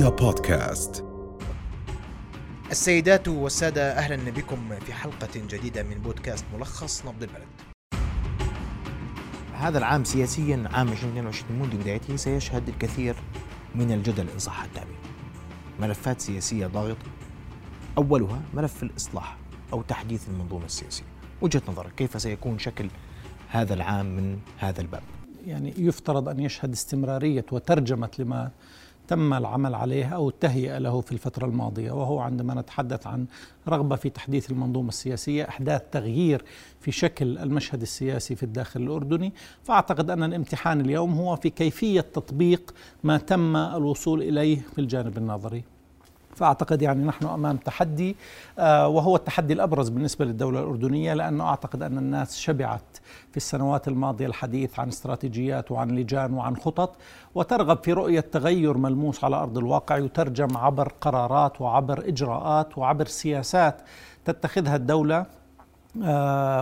رؤيا بودكاست. السيدات والسادة أهلا بكم في حلقة جديدة من بودكاست ملخص نبض البلد. هذا العام سياسيا عام 2022 منذ بدايته سيشهد الكثير من الجدل إن صح التعبير. ملفات سياسية ضاغطة أولها ملف الإصلاح أو تحديث المنظومة السياسية. وجهة نظرك كيف سيكون شكل هذا العام من هذا الباب؟ يعني يفترض أن يشهد استمرارية وترجمة لما تم العمل عليه أو التهيئة له في الفترة الماضية وهو عندما نتحدث عن رغبة في تحديث المنظومة السياسية إحداث تغيير في شكل المشهد السياسي في الداخل الأردني. فأعتقد أن الامتحان اليوم هو في كيفية تطبيق ما تم الوصول إليه في الجانب النظري. فأعتقد يعني نحن أمام تحدي آه، وهو التحدي الأبرز بالنسبة للدولة الأردنية لأنه أعتقد أن الناس شبعت في السنوات الماضية الحديث عن استراتيجيات وعن لجان وعن خطط وترغب في رؤية تغير ملموس على أرض الواقع يترجم عبر قرارات وعبر إجراءات وعبر سياسات تتخذها الدولة آه،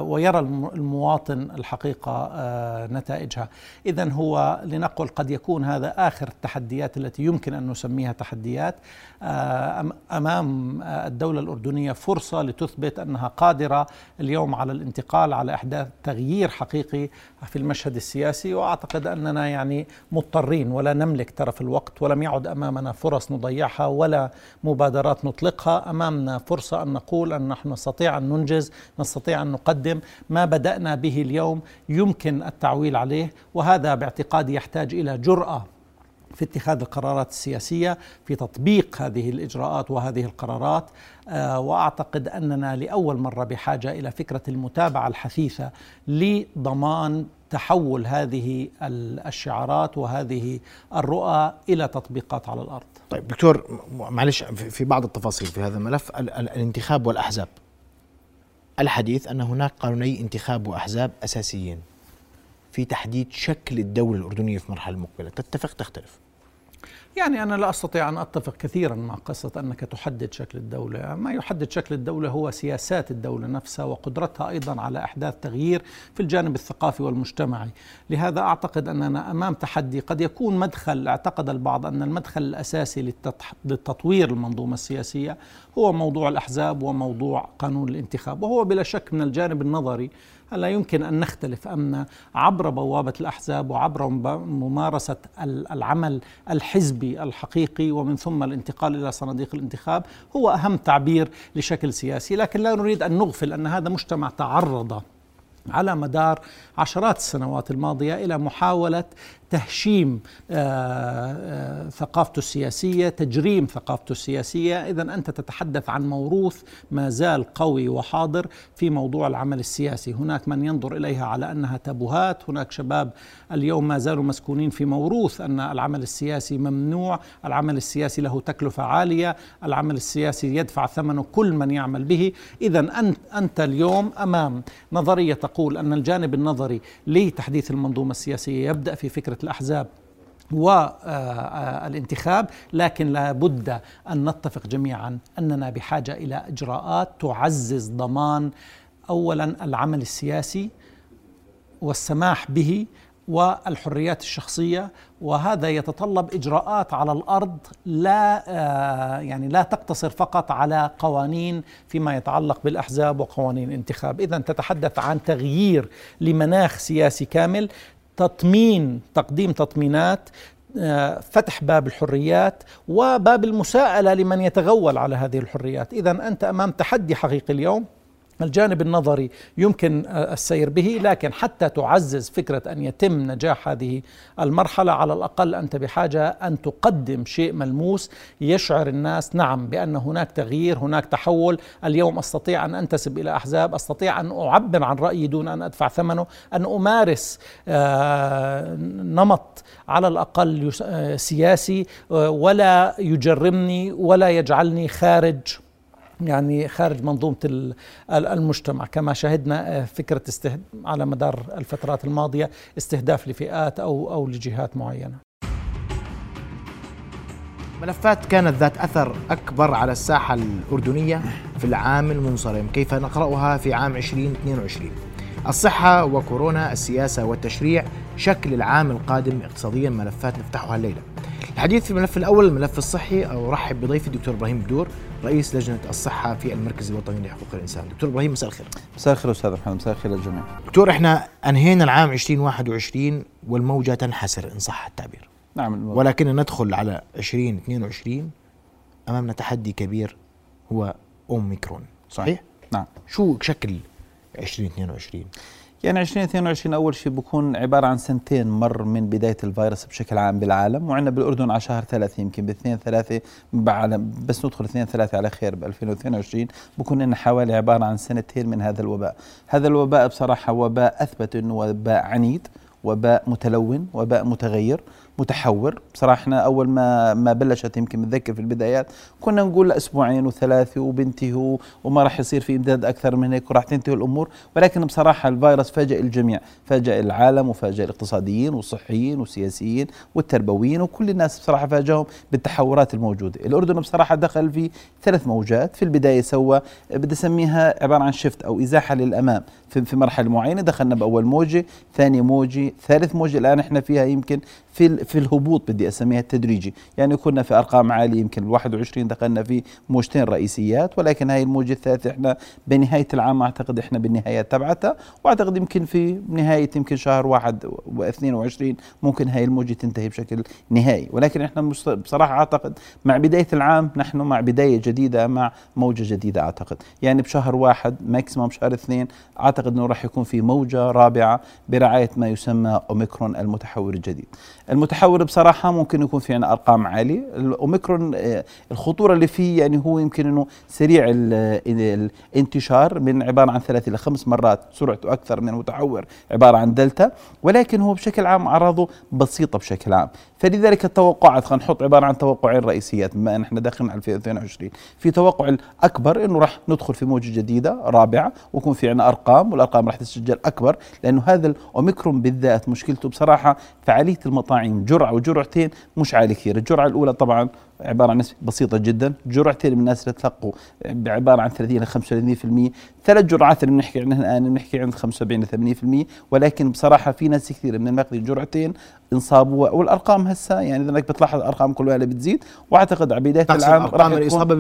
ويرى المواطن الحقيقة آه، نتائجها. إذا هو لنقل قد يكون هذا آخر التحديات التي يمكن أن نسميها تحديات آه، أمام الدولة الأردنية فرصة لتثبت أنها قادرة اليوم على الانتقال على إحداث تغيير حقيقي في المشهد السياسي. وأعتقد أننا يعني مضطرين ولا نملك ترف الوقت ولم يعد أمامنا فرص نضيعها ولا مبادرات نطلقها. أمامنا فرصة أن نقول أن نحن نستطيع أن ننجز نستطيع نستطيع أن نقدم ما بدأنا به اليوم يمكن التعويل عليه وهذا باعتقادي يحتاج إلى جرأة في اتخاذ القرارات السياسية في تطبيق هذه الإجراءات وهذه القرارات آه، وأعتقد أننا لأول مرة بحاجة إلى فكرة المتابعة الحثيثة لضمان تحول هذه الشعارات وهذه الرؤى إلى تطبيقات على الأرض. طيب دكتور معلش في بعض التفاصيل في هذا الملف الانتخاب والأحزاب الحديث أن هناك قانوني انتخاب وأحزاب أساسيين في تحديد شكل الدولة الأردنية في المرحلة المقبلة تتفق؟ تختلف. يعني أنا لا أستطيع أن أتفق كثيرا مع قصة أنك تحدد شكل الدولة. ما يحدد شكل الدولة هو سياسات الدولة نفسها وقدرتها أيضا على إحداث تغيير في الجانب الثقافي والمجتمعي. لهذا أعتقد أننا أمام تحدي قد يكون مدخل أعتقد البعض أن المدخل الأساسي للتطوير المنظومة السياسية هو موضوع الأحزاب وموضوع قانون الانتخاب وهو بلا شك من الجانب النظري لا يمكن أن نختلف أن عبر بوابة الأحزاب وعبر ممارسة العمل الحزبي الحقيقي ومن ثم الانتقال إلى صناديق الانتخاب هو أهم تعبير لشكل سياسي. لكن لا نريد أن نغفل أن هذا مجتمع تعرض على مدار عشرات السنوات الماضية إلى محاولة تهشيم آه، آه، ثقافته السياسية، تجريم ثقافته السياسية، إذا أنت تتحدث عن موروث ما زال قوي وحاضر في موضوع العمل السياسي، هناك من ينظر إليها على أنها تابوهات، هناك شباب اليوم ما زالوا مسكونين في موروث أن العمل السياسي ممنوع، العمل السياسي له تكلفة عالية، العمل السياسي يدفع ثمنه كل من يعمل به، إذا انت أنت اليوم أمام نظرية تقول أن الجانب النظري لتحديث المنظومة السياسية يبدأ في فكرة الأحزاب والانتخاب لكن لابد أن نتفق جميعا أننا بحاجة إلى إجراءات تعزز ضمان أولا العمل السياسي والسماح به والحريات الشخصية وهذا يتطلب إجراءات على الأرض لا آه، يعني لا تقتصر فقط على قوانين فيما يتعلق بالأحزاب وقوانين الانتخاب، اذا تتحدث عن تغيير لمناخ سياسي كامل تطمين تقديم تطمينات آه، فتح باب الحريات وباب المساءلة لمن يتغول على هذه الحريات. اذا أنت أمام تحدي حقيقي اليوم. الجانب النظري يمكن آه، السير به لكن حتى تعزز فكرة أن يتم نجاح هذه المرحلة على الأقل أنت بحاجة أن تقدم شيء ملموس يشعر الناس نعم بأن هناك تغيير هناك تحول. اليوم أستطيع أن أنتسب إلى أحزاب أستطيع أن أعبر عن رأيي دون أن أدفع ثمنه أن أمارس آه، نمط على الأقل آه، سياسي ولا يجرمني ولا يجعلني خارج يعني خارج منظومة المجتمع. كما شهدنا آه، فكرة استهد... على مدار الفترات الماضية استهداف لفئات أو, أو لجهات معينة. ملفات كانت ذات أثر أكبر على الساحة الأردنية في العام المنصرم. كيف نقرأها في عام 2022 الصحة وكورونا السياسة والتشريع شكل العام القادم اقتصاديا. ملفات نفتحها الليلة. الحديث في الملف الأول الملف الصحي. أرحب بضيفي الدكتور إبراهيم بدور رئيس لجنة الصحة في المركز الوطني لحقوق الإنسان. دكتور إبراهيم مساء الخير. مساء الخير أستاذ محمد مساء الخير للجميع. دكتور إحنا أنهينا العام 2021 والموجة تنحسر إن صح التعبير. نعم ولكن ندخل على 2022 امامنا تحدي كبير هو أوميكرون صحيح؟ نعم. شو شكل 2022 يعني 2022 أول شيء بكون عبارة عن سنتين مر من بداية الفيروس بشكل عام بالعالم وعندنا بالأردن على شهر ثلاثة يمكن باثنين ثلاثة بعد بس ندخل اثنين ثلاثة على خير ب 2022 بكون لنا حوالي عبارة عن سنتين من هذا الوباء. هذا الوباء بصراحة وباء أثبت إنه وباء عنيد وباء متلون وباء متغير متحور. بصراحة إحنا أول ما ما بلشت يمكن بتذكر في البدايات كنا نقول أسبوعين وثلاثة وبنتهوا وما راح يصير في إمداد أكثر من هيك وراح تنتهي الأمور. ولكن بصراحة الفيروس فاجأ الجميع فاجأ العالم وفاجأ الاقتصاديين والصحيين والسياسيين والتربويين وكل الناس بصراحة فاجأهم بالتحورات الموجودة. الأردن بصراحة دخل في ثلاث موجات في البداية سوى بدي أسميها عبارة عن شفت أو إزاحة للأمام. في في مرحلة معينة دخلنا بأول موجة ثاني موجة ثالث موجة الآن إحنا فيها يمكن في في الهبوط بدي أسميها التدريجي. يعني كنا في أرقام عالية يمكن ال 21 دخلنا في موجتين رئيسيات ولكن هاي الموجة الثالثة إحنا بنهاية العام أعتقد إحنا بالنهايات تبعتها وأعتقد يمكن في نهاية يمكن شهر واحد و22 ممكن هاي الموجة تنتهي بشكل نهائي. ولكن إحنا بصراحة أعتقد مع بداية العام نحن مع بداية جديدة مع موجة جديدة أعتقد. يعني بشهر واحد ماكسيموم شهر اثنين أعتقد إنه راح يكون في موجة رابعة برعاية ما يسمى أوميكرون المتحور الجديد. المتحور بصراحة ممكن يكون في عنا أرقام عالية. الأوميكرون آه، الخطورة اللي فيه يعني هو يمكن إنه سريع الانتشار من عبارة عن ثلاث إلى خمس مرات سرعته أكثر من المتحور عبارة عن دلتا ولكن هو بشكل عام أعراضه بسيطة بشكل عام. فلذلك التوقعات خلينا نحط عبارة عن توقعين رئيسيات بما إن إحنا داخلين على 2022 في توقع الأكبر إنه راح ندخل في موجة جديدة رابعة ويكون في عنا أرقام والأرقام راح تسجل أكبر لأنه هذا الأوميكرون بالذات مشكلته بصراحة فعالية المطاعيم جرعة وجرعتين مش عاليه كثير. الجرعة الأولى طبعا عبارة عن نسبة بسيطة جدا. جرعتين من الناس اللي تلقوا بعباره عن 30 ل 35% ثلاث جرعات اللي بنحكي عنها الآن بنحكي عن 75 ل 80% ولكن بصراحة في ناس كثير من الماخذين جرعتين انصابوا والأرقام هسه يعني إذا بتلاحظ الارقام كلها بدزيد وأعتقد على بدايه العام راح الإصابة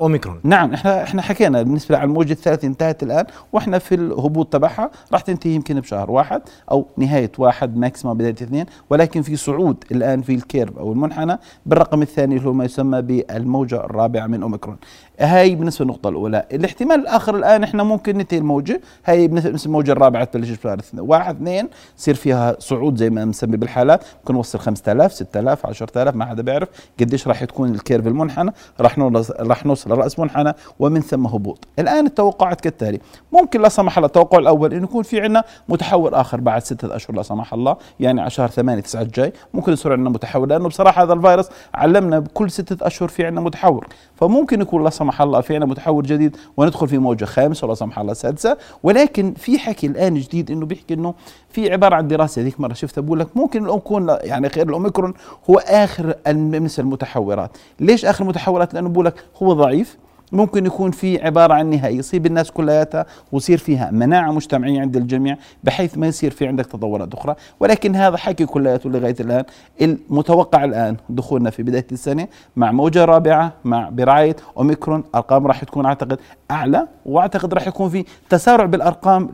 أوميكرون. نعم إحنا إحنا حكينا بالنسبة على الموجة الثالثة انتهت الآن وإحنا في الهبوط تبعها راح تنتهي يمكن بشهر واحد أو نهاية واحد maximum بداية اثنين ولكن في صعود الآن في ال curve أو المنحنى بالرقم الثاني اللي هو ما يسمى بالموجة الرابعة من أوميكرون. هاي بالنسبة للنقطة الأولى. الاحتمال الآخر الآن إحنا ممكن ننتهي الموجة هاي بالنسبة الموجه الرابعة تبلش بشهر واحد اثنين يصير فيها صعود زي ما مسمي بالحالات ممكن نوصل 5000 6000 10000 ما حدا بيعرف قديش راح تكون الكيرف المنحنى راح نوصل راح نوصل لراس منحنى ومن ثم هبوط. الآن التوقعات كالتالي. ممكن لا سمح الله التوقع الأول انه يكون في عندنا متحور آخر بعد ستة أشهر لا سمح الله يعني على شهر 8 9 الجاي. ممكن يصير عندنا متحور لأنه بصراحة هذا الفيروس علمنا بكل ستة أشهر في عندنا متحور فممكن يكون لا سمح الله في عندنا متحور جديد وندخل في موجة خامسه ولا سمح الله سادسة. ولكن في حكي الآن جديد إنه بيحكي إنه في عبارة عن دراسة ذيك مرة شفتها بقول لك ممكن يكون يعني غير الأوميكرون هو آخر بالنسبة المتحورات. ليش آخر المتحورات؟ لأنه بقول لك هو ضعيف. ممكن يكون في عبارة عن نهاية يصيب الناس كلياتها ويصير فيها مناعة مجتمعية عند الجميع بحيث ما يصير في عندك تطورات أخرى. ولكن هذا حكي كلياته لغاية الآن. المتوقع الآن دخولنا في بداية السنة مع موجة رابعة مع برعاية أوميكرون. أرقام راح تكون أعتقد أعلى وأعتقد راح يكون في تسارع بالأرقام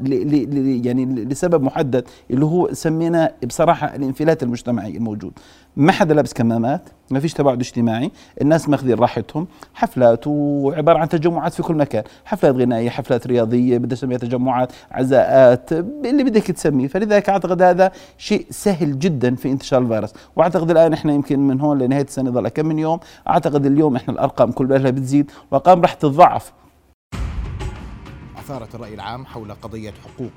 يعني لسبب محدد اللي هو سمينا بصراحة الانفلات المجتمعي الموجود. ما حدا لابس كمامات ما فيش تباعد اجتماعي الناس ماخذين راحتهم. حفلات وعبارة عن تجمعات في كل مكان. حفلات غنائية حفلات رياضية بدي اسميها تجمعات عزاءات اللي بدك تسميه. فلذلك أعتقد هذا شيء سهل جدا في انتشار الفيروس. وأعتقد الآن إحنا يمكن من هون لنهاية السنة ضل كم من يوم. أعتقد اليوم إحنا الأرقام كلها بتزيد والارقام راح تتضاعف أثارت الرأي العام حول قضية حقوق.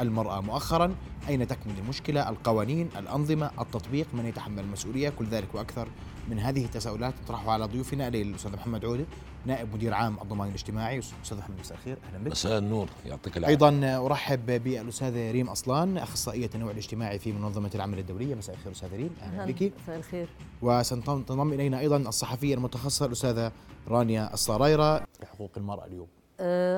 المرأة. مؤخرا أين تكمن المشكلة؟ القوانين الأنظمة التطبيق من يتحمل المسؤولية؟ كل ذلك وأكثر من هذه التساؤلات نطرحها على ضيوفنا الأستاذ محمد عودة نائب مدير عام الضمان الاجتماعي. أستاذ محمد مساء الخير. أهلا بك. مساء النور. يعطيك العافية. أيضا أرحب بالأستاذة ريم أصلان أخصائية التنوع الاجتماعي في منظمة العمل الدولية. مساء الخير أستاذة ريم. أهلا بك. مساء الخير. وستنضم إلينا أيضا الصحفية المتخصصة الأستاذة رانيا الصرايرة حقوق المرأة اليوم.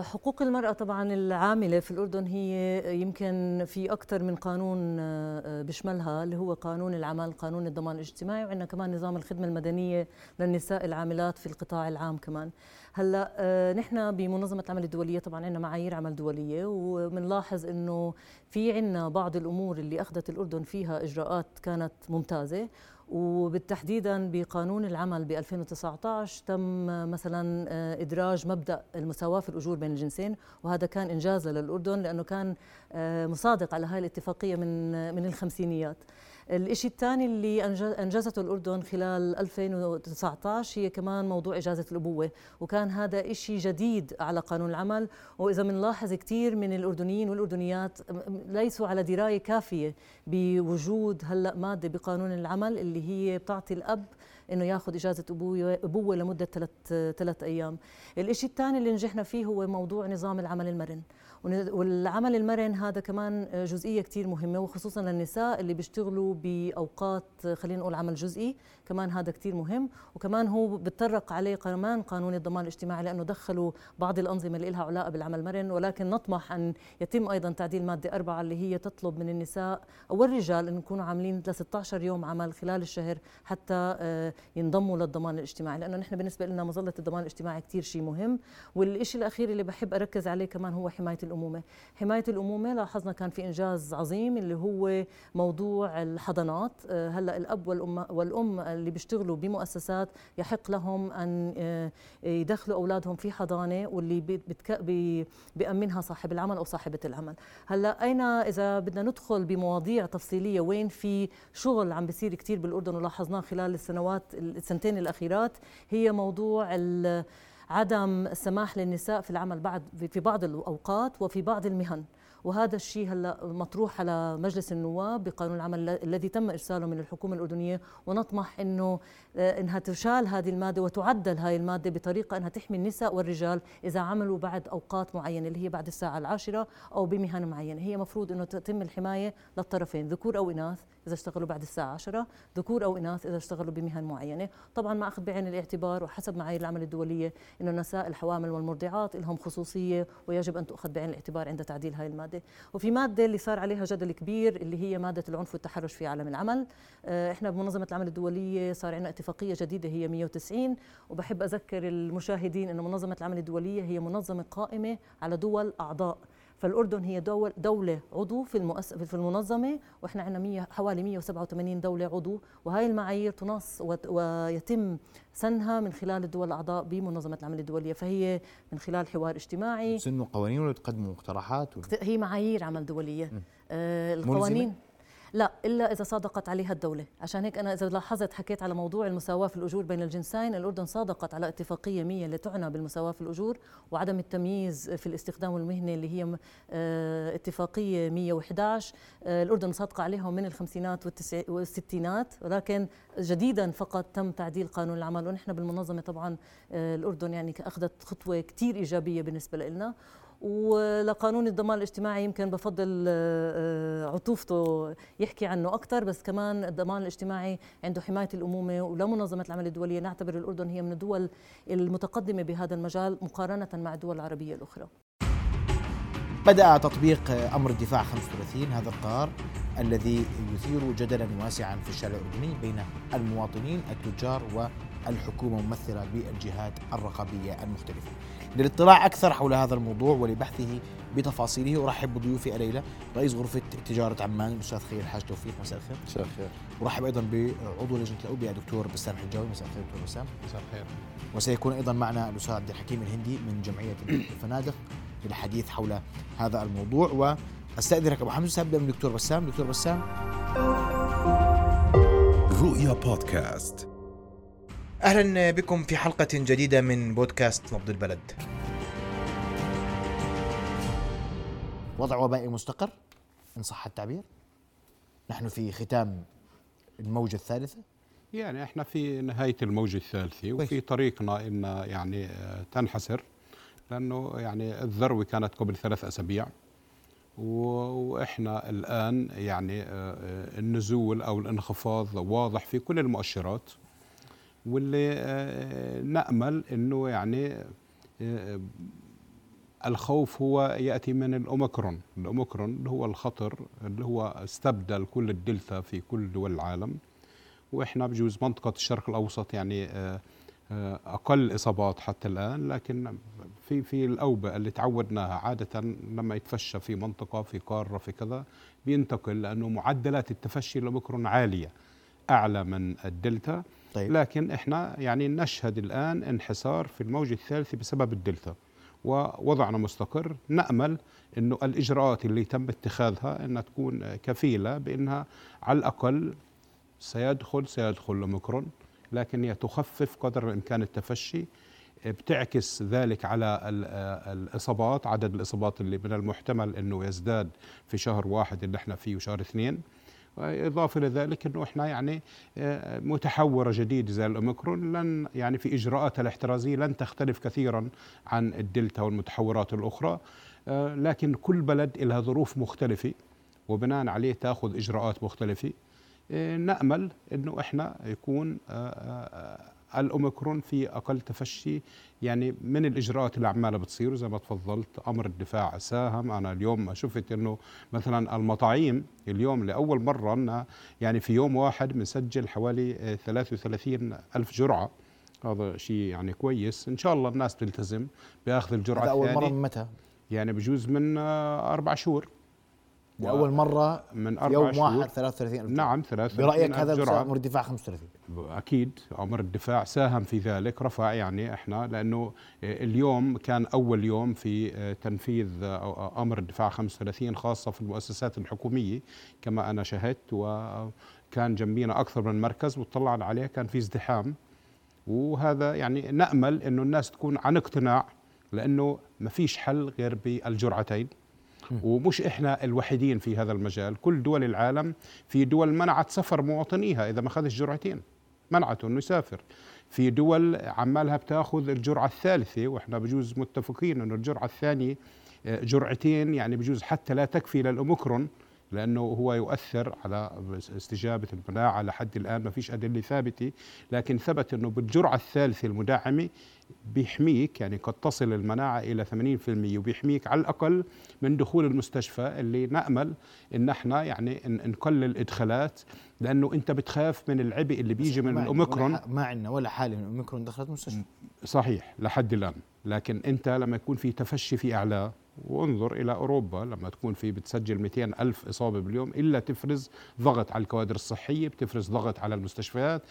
حقوق المرأة طبعا العاملة في الأردن هي يمكن في أكثر من قانون أه، بيشملها اللي هو قانون العمل قانون الضمان الاجتماعي وعندنا كمان نظام الخدمة المدنية للنساء العاملات في القطاع العام كمان. هلا أه، نحن بمنظمة العمل الدولية طبعا عندنا معايير عمل دولية وبنلاحظ إنه في عندنا بعض الأمور اللي أخذت الأردن فيها إجراءات كانت ممتازة وبالتحديدا بقانون العمل ب 2019 تم مثلا آه، إدراج مبدأ المساواة في الأجور بين الجنسين وهذا كان إنجاز للأردن لأنه كان آه، مصادق على هاي الاتفاقية من من الخمسينيات. الشيء الثاني اللي أنجزته الأردن خلال 2019 هي كمان موضوع إجازة الأبوة وكان هذا شيء جديد على قانون العمل. وإذا بنلاحظ كثير من الأردنيين والأردنيات ليسوا على دراية كافية بوجود هلأ مادة بقانون العمل اللي هي بتعطي الأب إنه ياخذ إجازة ابوه أبوة لمدة ثلاث ثلاث أيام. الشيء الثاني اللي نجحنا فيه هو موضوع نظام العمل المرن. والعمل المرن هذا كمان جزئية كثير مهمة وخصوصا للنساء اللي بيشتغلوا بأوقات خلينا نقول عمل جزئي كمان هذا كثير مهم. وكمان هو بتطرق عليه كمان قانون الضمان الاجتماعي لأنه دخلوا بعض الأنظمة اللي لها علاقة بالعمل المرن ولكن نطمح أن يتم أيضا تعديل مادة أربعة اللي هي تطلب من النساء أو الرجال أن يكونوا عاملين ل 16 يوم عمل خلال الشهر حتى آه، ينضموا للضمان الاجتماعي. لأنه نحن بالنسبة لنا مظلة الضمان الاجتماعي كثير شيء مهم. والشيء الأخير اللي بحب أركز عليه كمان هو حماية الأمومة. حماية الأمومة لاحظنا كان في إنجاز عظيم اللي هو موضوع الحضانات. آه، هلأ الأب والأم والأم اللي بيشتغلوا بمؤسسات يحق لهم أن آه، يدخلوا أولادهم في حضانة واللي بيأمنها صاحب العمل أو صاحبة العمل. هلأ أين إذا بدنا ندخل بمواضيع تفصيلية وين في شغل عم بيصير كثير بالأردن ولاحظناه خلال السنوات السنتين الأخيرات هي موضوع عدم السماح للنساء في العمل بعد في بعض الأوقات وفي بعض المهن. وهذا الشيء هلا مطروح على مجلس النواب بقانون العمل الذي تم إرساله من الحكومة الأردنية ونطمح إنه آه، إنها تشال هذه المادة وتعدل هذه المادة بطريقة إنها تحمي النساء والرجال إذا عملوا بعد أوقات معينة اللي هي بعد الساعة العاشرة أو بمهن معينة. هي مفروض إنه تتم الحماية للطرفين ذكور أو إناث إذا اشتغلوا بعد الساعة 10 ذكور أو إناث إذا اشتغلوا بمهن معينة. طبعا ما أخذ بعين الاعتبار وحسب معايير العمل الدولية إنه النساء الحوامل والمرضعات لهم خصوصية ويجب أن تؤخذ بعين الاعتبار عند تعديل هذه المادة. وفي مادة اللي صار عليها جدل كبير اللي هي مادة العنف والتحرش في عالم العمل. آه، إحنا بمنظمة العمل الدولية صار عندنا اتفاقية جديدة هي 190 وبحب أذكر المشاهدين إنه منظمة العمل الدولية هي منظمة قائمة على دول أعضاء. فالأردن هي دول دولة عضو في المؤس في المنظمة وإحنا عندنا حوالي 187 دولة عضو. وهي المعايير تنص ويتم سنها من خلال الدول الأعضاء بمنظمة العمل الدولية. فهي من خلال حوار اجتماعي. تسنوا قوانين ولا تقدموا مقترحات هي معايير عمل دولية. آه القوانين؟ لا إلا إذا صادقت عليها الدولة. عشان هيك أنا إذا لاحظت حكيت على موضوع المساواة في الأجور بين الجنسين الأردن صادقت على اتفاقية 100 اللي تعنى بالمساواة في الأجور وعدم التمييز في الاستخدام المهني اللي هي آه، اتفاقية 111 آه، الأردن صادقة عليهم من الخمسينات والستينات ولكن جديدا فقط تم تعديل قانون العمل. ونحن بالمنظمة طبعا آه، الأردن يعني أخذت خطوة كثير إيجابية بالنسبة لنا. ولقانون الضمان الاجتماعي يمكن بفضل آه، عطوفته يحكي عنه أكثر بس كمان الضمان الاجتماعي عنده حماية الأمومة ولمنظمه العمل الدولية. نعتبر الأردن هي من الدول المتقدمة بهذا المجال مقارنة مع الدول العربية الأخرى. بدأ تطبيق أمر الدفاع 35 هذا القرار الذي يثير جدلا واسعا في الشارع الأردني بين المواطنين التجار والحكومة ممثلة بالجهات الرقابية المختلفة. للاطلاع أكثر حول هذا الموضوع ولبحثه بتفاصيله أرحب بضيوفي الليلة رئيس غرفة تجارة عمان الأستاذ خير الحاج توفيق. مساء الخير. مساء الخير. أرحب أيضا بعضو لجنة الأوبئة دكتور بسام حجاوي. مساء الخير دكتور بسام. مساء الخير. وسيكون أيضا معنا الأستاذ عبد الحكيم الهندي من جمعية الفنادق للحديث حول هذا الموضوع. وأستأذنك أبو حمزة سابدا من دكتور بسام. دكتور بسام. رؤيا بودكاست. أهلا بكم في حلقة جديدة من بودكاست نبض البلد. وضع وبائي مستقر إن صح التعبير. نحن في ختام الموجة الثالثة. يعني إحنا في نهاية الموجة الثالثة وفي طريقنا إن يعني تنحسر لأنه يعني الذروة كانت قبل ثلاث أسابيع وإحنا الآن يعني آه، النزول أو الانخفاض واضح في كل المؤشرات. واللي آه، نأمل إنه يعني آه، الخوف هو يأتي من الأوميكرون، الأوميكرون اللي هو الخطر اللي هو استبدل كل الدلتا في كل دول العالم. وإحنا بجوز منطقة الشرق الأوسط يعني آه، أقل إصابات حتى الآن. لكن في في الأوبئة اللي تعودناها عادة لما يتفشى في منطقة في قارة في كذا بينتقل لأنه معدلات التفشي الاوميكرون عالية أعلى من الدلتا. طيب. لكن إحنا يعني نشهد الآن انحسار في الموج الثالث بسبب الدلتا ووضعنا مستقر نأمل إنه الإجراءات اللي تم اتخاذها إنها تكون كفيلة بإنها على الأقل سيدخل سيدخل الاوميكرون لكن هي تخفف قدر الإمكان التفشي بتعكس ذلك على الإصابات عدد الإصابات اللي من المحتمل إنه يزداد في شهر واحد اللي إحنا فيه وشهر اثنين إضافة إلى ذلك أنه إحنا يعني آه، متحورة جديدة زي الأوميكرون لن يعني في إجراءاتها الاحترازية لن تختلف كثيرا عن الدلتا والمتحورات الأخرى آه، لكن كل بلد لها ظروف مختلفة وبناء عليه تأخذ إجراءات مختلفة. آه، نأمل أنه إحنا يكون الأوميكرون في أقل تفشي يعني من الإجراءات اللي عمالة بتصير زي ما تفضلت أمر الدفاع ساهم. أنا اليوم شفت إنه مثلا المطاعيم اليوم لأول مرة يعني في يوم واحد بنسجل حوالي 33 ألف جرعة. هذا شيء يعني كويس. إن شاء الله الناس تلتزم بآخذ الجرعة الثانية أول مرة من متى؟ يعني بجوز من أربع شهور. لأول مرة من أربع يوم شهور. واحد 33 ألف. نعم 33 برأيك هذا جرعة. أمر الدفاع 35 أكيد أمر الدفاع ساهم في ذلك رفع يعني إحنا لأنه اليوم كان أول يوم في تنفيذ أمر الدفاع 35 خاصة في المؤسسات الحكومية كما أنا شهدت وكان جنبينا أكثر من مركز وطلعنا عليه كان في ازدحام. وهذا يعني نأمل أنه الناس تكون عن اقتناع لأنه ما فيش حل غير بالجرعتين. ومش إحنا الوحيدين في هذا المجال. كل دول العالم في دول منعت سفر مواطنيها إذا ما اخذش جرعتين. منعته إنه يسافر. في دول عمالها بتاخذ الجرعة الثالثة وإحنا بجوز متفقين إنه الجرعة الثانية آه، جرعتين يعني بجوز حتى لا تكفي للأوميكرون. لأنه هو يؤثر على استجابة المناعه لحد الآن ما فيش أدلة ثابتة لكن ثبت أنه بالجرعة الثالثة المدعمه بيحميك يعني قد تصل المناعة إلى 80% وبيحميك على الأقل من دخول المستشفى اللي نأمل إن إحنا يعني نقلل إدخالات لأنه أنت بتخاف من العبء اللي بيجي من الأوميكرون. ما عندنا ولا حالة من الأوميكرون دخلت مستشفى صحيح لحد الآن. لكن أنت لما يكون في تفشي في أعلاه وانظر إلى أوروبا لما تكون في بتسجل 200 ألف إصابة باليوم إلا تفرز ضغط على الكوادر الصحية بتفرز ضغط على المستشفيات.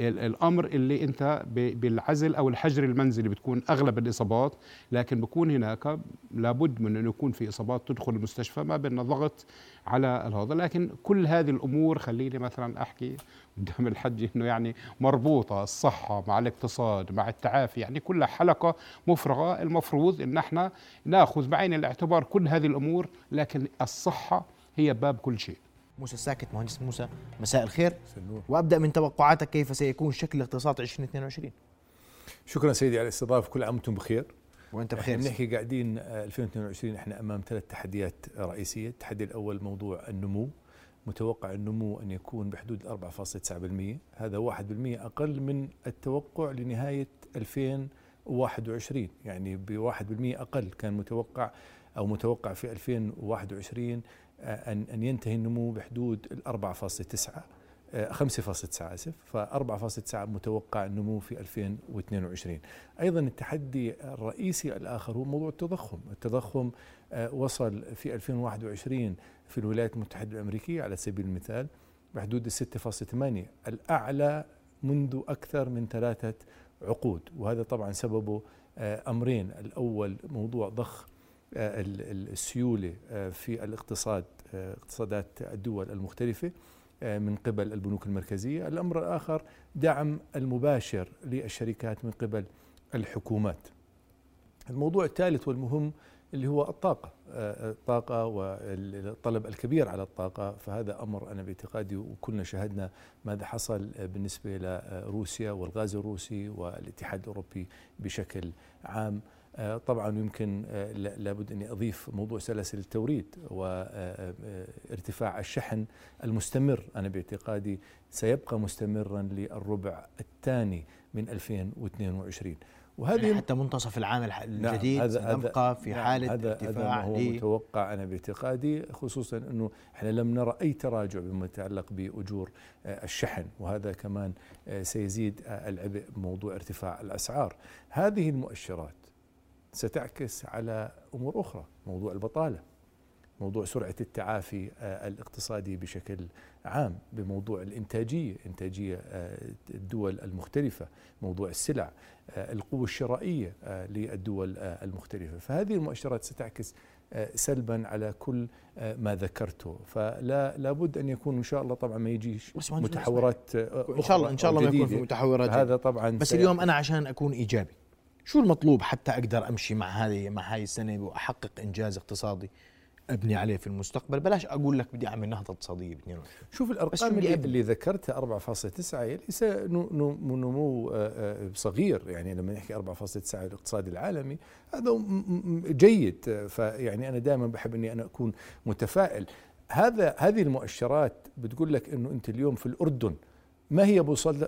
الأمر اللي أنت بالعزل أو الحجر المنزلي بتكون أغلب الإصابات. لكن بكون هناك لابد من أن يكون في إصابات تدخل المستشفى ما بين ضغط على هذا لكن كل هذه الأمور خليني مثلا أحكي قدام الحج إنه يعني مربوطة الصحة مع الاقتصاد مع التعافي يعني كلها حلقة مفرغة. المفروض إن إحنا ناخذ بعين الاعتبار كل هذه الأمور لكن الصحة هي باب كل شيء. موسى الساكت مهندس موسى مساء الخير. سنور. وأبدأ من توقعاتك كيف سيكون شكل اقتصاد 2022 شكرا سيدي على الاستضافة كل عام وأنتم بخير. وأنت بخير. نحكي قاعدين آه، 2022 إحنا أمام ثلاث تحديات رئيسية. التحدي الأول موضوع النمو متوقع النمو أن يكون بحدود 4.9% هذا 1% أقل من التوقع لنهاية 2000 21 يعني ب 1% أقل كان متوقع أو متوقع في 2021 آه، ان أن ينتهي النمو بحدود ال 4.9 5.9 آسف ف 4.9 متوقع النمو في 2022 أيضا التحدي الرئيسي الآخر هو موضوع التضخم. التضخم آه، وصل في 2021 في الولايات المتحدة الأمريكية على سبيل المثال بحدود 6.8 الأعلى منذ أكثر من ثلاثة عقود وهذا طبعا سببه آه، أمرين. الأول موضوع ضخ آه، السيولة في الاقتصاد اقتصادات الدول المختلفة من قبل البنوك المركزية. الأمر الآخر دعم المباشر للشركات من قبل الحكومات. الموضوع الثالث والمهم اللي هو الطاقة آه، الطاقة والطلب الكبير على الطاقة. فهذا أمر أنا باعتقادي وكلنا شاهدنا ماذا حصل بالنسبة لروسيا والغاز الروسي والاتحاد الأوروبي بشكل عام. آه، طبعا يمكن آه، لابد أني أضيف موضوع سلاسل التوريد وارتفاع الشحن المستمر. أنا باعتقادي سيبقى مستمرا للربع الثاني من 2022 وهذه يعني حتى منتصف العام الجديد نعم هذا سنبقى في نعم حالة هذا ارتفاع هذا ما هو متوقع أنا باعتقادي خصوصا أنه إحنا لم نرى أي تراجع بما يتعلق بأجور آه، الشحن وهذا كمان آه، سيزيد آه، العبء بموضوع ارتفاع الأسعار. هذه المؤشرات ستعكس على أمور أخرى موضوع البطالة. موضوع سرعة التعافي آه، الاقتصادي بشكل عام بموضوع الإنتاجية إنتاجية آه، الدول المختلفة موضوع السلع آه، القوة الشرائية للدول المختلفة. فهذه المؤشرات ستعكس سلبا على كل ما ذكرته. فلا لابد أن يكون إن شاء الله طبعا ما يجيش متحورات إن شاء الله إن شاء الله ما يكون في متحورات. هذا طبعا بس اليوم أنا عشان أكون إيجابي شو المطلوب حتى أقدر أمشي مع هذه مع هاي السنة وأحقق إنجاز اقتصادي؟ أبني عليه في المستقبل. بلاش أقول لك بدي أعمل نهضة اقتصادية ب 22 شوف الأرقام اللي, اللي ذكرتها 4.9 ليس نمو آه، آه، صغير. يعني لما نحكي 4.9 الاقتصاد العالمي هذا جيد. فيعني أنا دائما بحب إني أنا أكون متفائل. هذا هذه المؤشرات بتقول لك إنه أنت اليوم في الأردن ما هي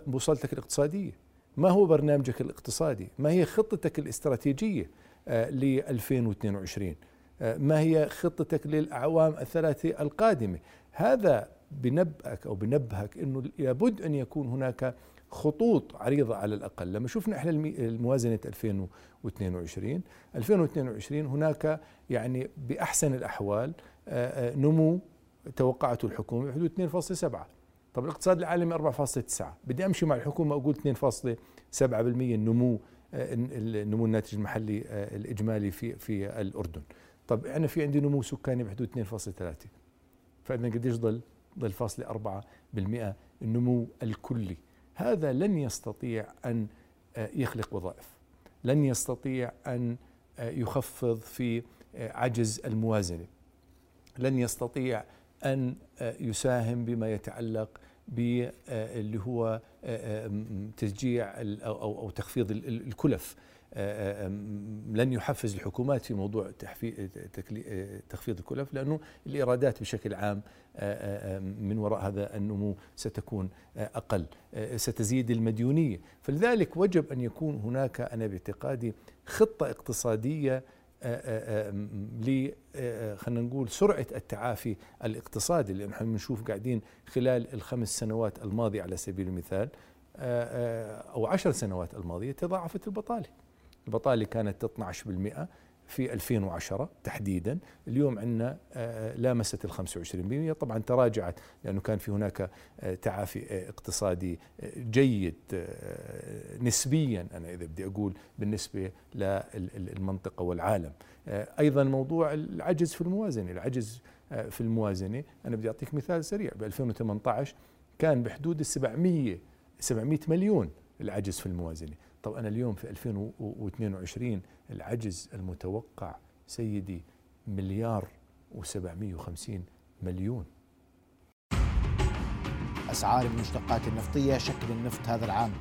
بوصلتك الاقتصادية؟ ما هو برنامجك الاقتصادي؟ ما هي خطتك الاستراتيجية آه، ل 2022 ما هي خطتك للأعوام الثلاثة القادمة؟ هذا بنبأك أو بنبهك أنه لابد أن يكون هناك خطوط عريضة على الأقل. لما شفنا إحنا الموازنة 2022 2022 هناك يعني بأحسن الأحوال آه، آه، نمو توقعته الحكومة بحدود 2.7 طب الاقتصاد العالمي 4.9 بدي أمشي مع الحكومة أقول 2.7% النمو آه، النمو الناتج المحلي الإجمالي في في الأردن. طب أنا في عندي نمو سكاني بحدود 2.3 فاذا قديش ضل؟ ضل فاصلة أربعة بالمئة النمو الكلي. هذا لن يستطيع أن آه، يخلق وظائف. لن يستطيع أن آه، يخفض في آه، عجز الموازنة. لن يستطيع أن يساهم بما يتعلق باللي هو تشجيع أو تخفيض الكلف. لن يحفز الحكومات في موضوع آه، تخفيض الكلف لأنه الإيرادات بشكل عام من وراء هذا النمو ستكون أقل ستزيد المديونية. فلذلك وجب أن يكون هناك أنا باعتقادي خطة اقتصادية ل خلينا نقول سرعة التعافي الاقتصادي لأن إحنا بنشوف قاعدين خلال الخمس سنوات الماضية على سبيل المثال أو عشر سنوات الماضية تضاعفت البطالة. البطالة كانت 12% في 2010 تحديدا. اليوم عندنا آه، لامست ال 25% طبعا تراجعت لأنه كان في هناك آه، تعافي آه، اقتصادي جيد نسبيا. أنا إذا بدي أقول بالنسبة للمنطقة والعالم. أيضا موضوع العجز في الموازنة. العجز في الموازنة. أنا بدي أعطيك مثال سريع. ب 2018 كان بحدود ال 700 700 مليون العجز في الموازنة. طب أنا اليوم في 2022 العجز المتوقع سيدي مليار و750 مليون. أسعار المشتقات النفطية شكل النفط هذا العام.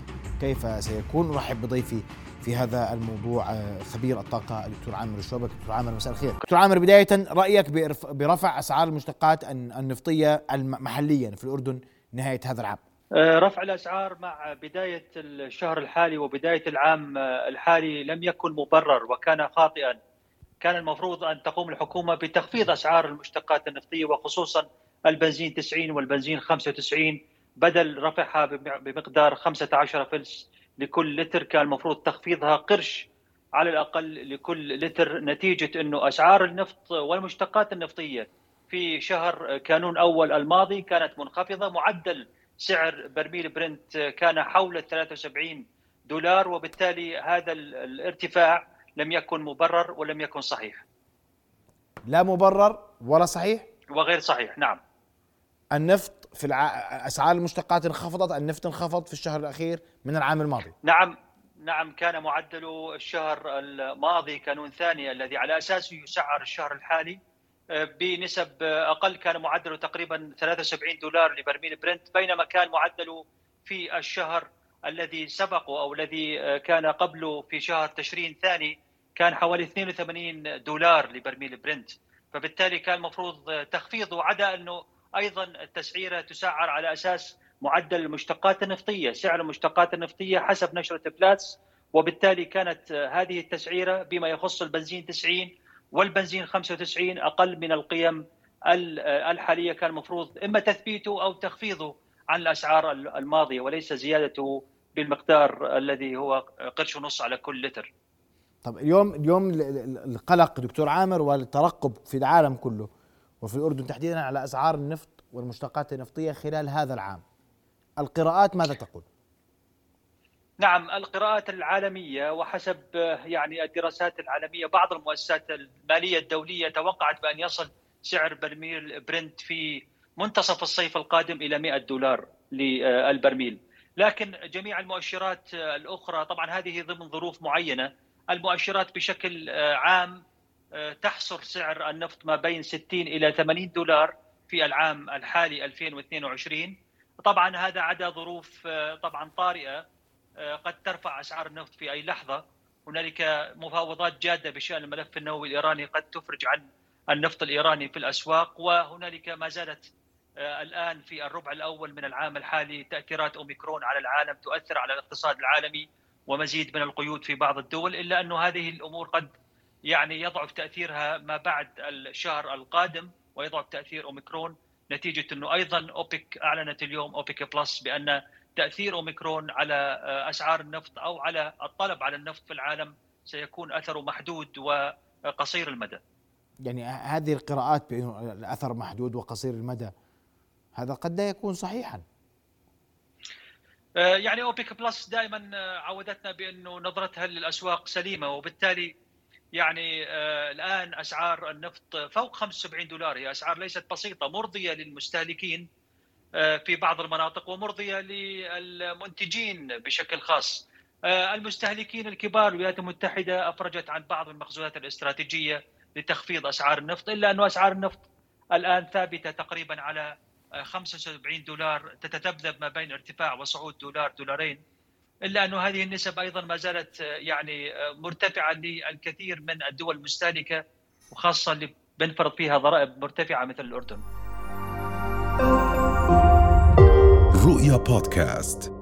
كيف سيكون؟ نرحب بضيفي في هذا الموضوع آه، خبير الطاقة الدكتور عامر الشوبك دكتور عامر مساء الخير. دكتور عامر بداية رأيك برفع أسعار المشتقات النفطية محليا في الأردن نهاية هذا العام؟ رفع الأسعار مع بداية الشهر الحالي وبداية العام آه، الحالي لم يكن مبرر وكان خاطئا. كان المفروض أن تقوم الحكومة بتخفيض أسعار المشتقات النفطية وخصوصا البنزين 90 والبنزين 95 بدل رفعها بمقدار 15 فلس لكل لتر. كان المفروض تخفيضها قرش على الأقل لكل لتر نتيجة إنه أسعار النفط والمشتقات النفطية في شهر كانون أول الماضي كانت منخفضة معدل سعر برميل برنت كان حول 73 دولار وبالتالي هذا الارتفاع لم يكن مبرر ولم يكن صحيح. لا مبرر ولا صحيح؟ وغير صحيح نعم. النفط في الع... أسعار المشتقات انخفضت النفط انخفض في الشهر الأخير من العام الماضي. نعم نعم كان معدل الشهر الماضي كانون ثاني الذي على اساسه يسعر الشهر الحالي بنسب أقل كان معدله تقريبا 73 دولار لبرميل برنت بينما كان معدله في الشهر الذي سبقه أو الذي كان قبله في شهر تشرين ثاني كان حوالي 82 دولار لبرميل برنت. فبالتالي كان المفروض تخفيضه عدا أنه أيضا التسعيره تسعر على أساس معدل المشتقات النفطية، سعر المشتقات النفطية حسب نشرة بلاتس وبالتالي كانت هذه التسعيرة بما يخص البنزين 90 والبنزين 95 أقل من القيم الحالية كان المفروض إما تثبيته أو تخفيضه عن الأسعار الماضية وليس زيادته بالمقدار الذي هو قرش ونص على كل لتر. طب اليوم اليوم القلق دكتور عامر والترقب في العالم كله وفي الأردن تحديدا على أسعار النفط والمشتقات النفطية خلال هذا العام. القراءات ماذا تقول؟ نعم القراءات العالمية وحسب يعني الدراسات العالمية بعض المؤسسات المالية الدولية توقعت بأن يصل سعر برميل برنت في منتصف الصيف القادم إلى 100 دولار للبرميل. لكن جميع المؤشرات الأخرى طبعا هذه ضمن ظروف معينة المؤشرات بشكل عام تحصر سعر النفط ما بين 60 إلى 80 دولار في العام الحالي 2022 طبعا هذا عدا ظروف طبعا طارئة قد ترفع أسعار النفط في أي لحظة. هنالك مفاوضات جادة بشأن الملف النووي الإيراني قد تفرج عن النفط الإيراني في الأسواق وهنالك ما زالت آه، الآن في الربع الأول من العام الحالي تأثيرات أوميكرون على العالم تؤثر على الاقتصاد العالمي ومزيد من القيود في بعض الدول إلا انه هذه الأمور قد يعني يضعف تأثيرها ما بعد الشهر القادم ويضعف تأثير أوميكرون نتيجة أنه أيضا أوبك أعلنت اليوم أوبك بلس بأن تأثير أوميكرون على آه، أسعار النفط أو على الطلب على النفط في العالم سيكون أثره محدود وقصير المدى. يعني هذه القراءات بأنه الأثر محدود وقصير المدى هذا قد لا يكون صحيحا آه، يعني اوبيك بلس دائما آه، عودتنا بأنه نظرتها للأسواق سليمة وبالتالي يعني الآن أسعار النفط فوق 75 دولار هي أسعار ليست بسيطة مرضية للمستهلكين في بعض المناطق ومرضيه للمنتجين بشكل خاص المستهلكين الكبار الولايات المتحدة أفرجت عن بعض المخزونات الاستراتيجية لتخفيض أسعار النفط إلا انه أسعار النفط الآن ثابتة تقريبا على 75 دولار تتذبذب ما بين ارتفاع وصعود دولار دولارين إلا انه هذه النسب أيضا ما زالت يعني مرتفعة للكثير من الدول المستهلكة وخاصة اللي بنفرض فيها ضرائب مرتفعة مثل الأردن. رؤيا بودكاست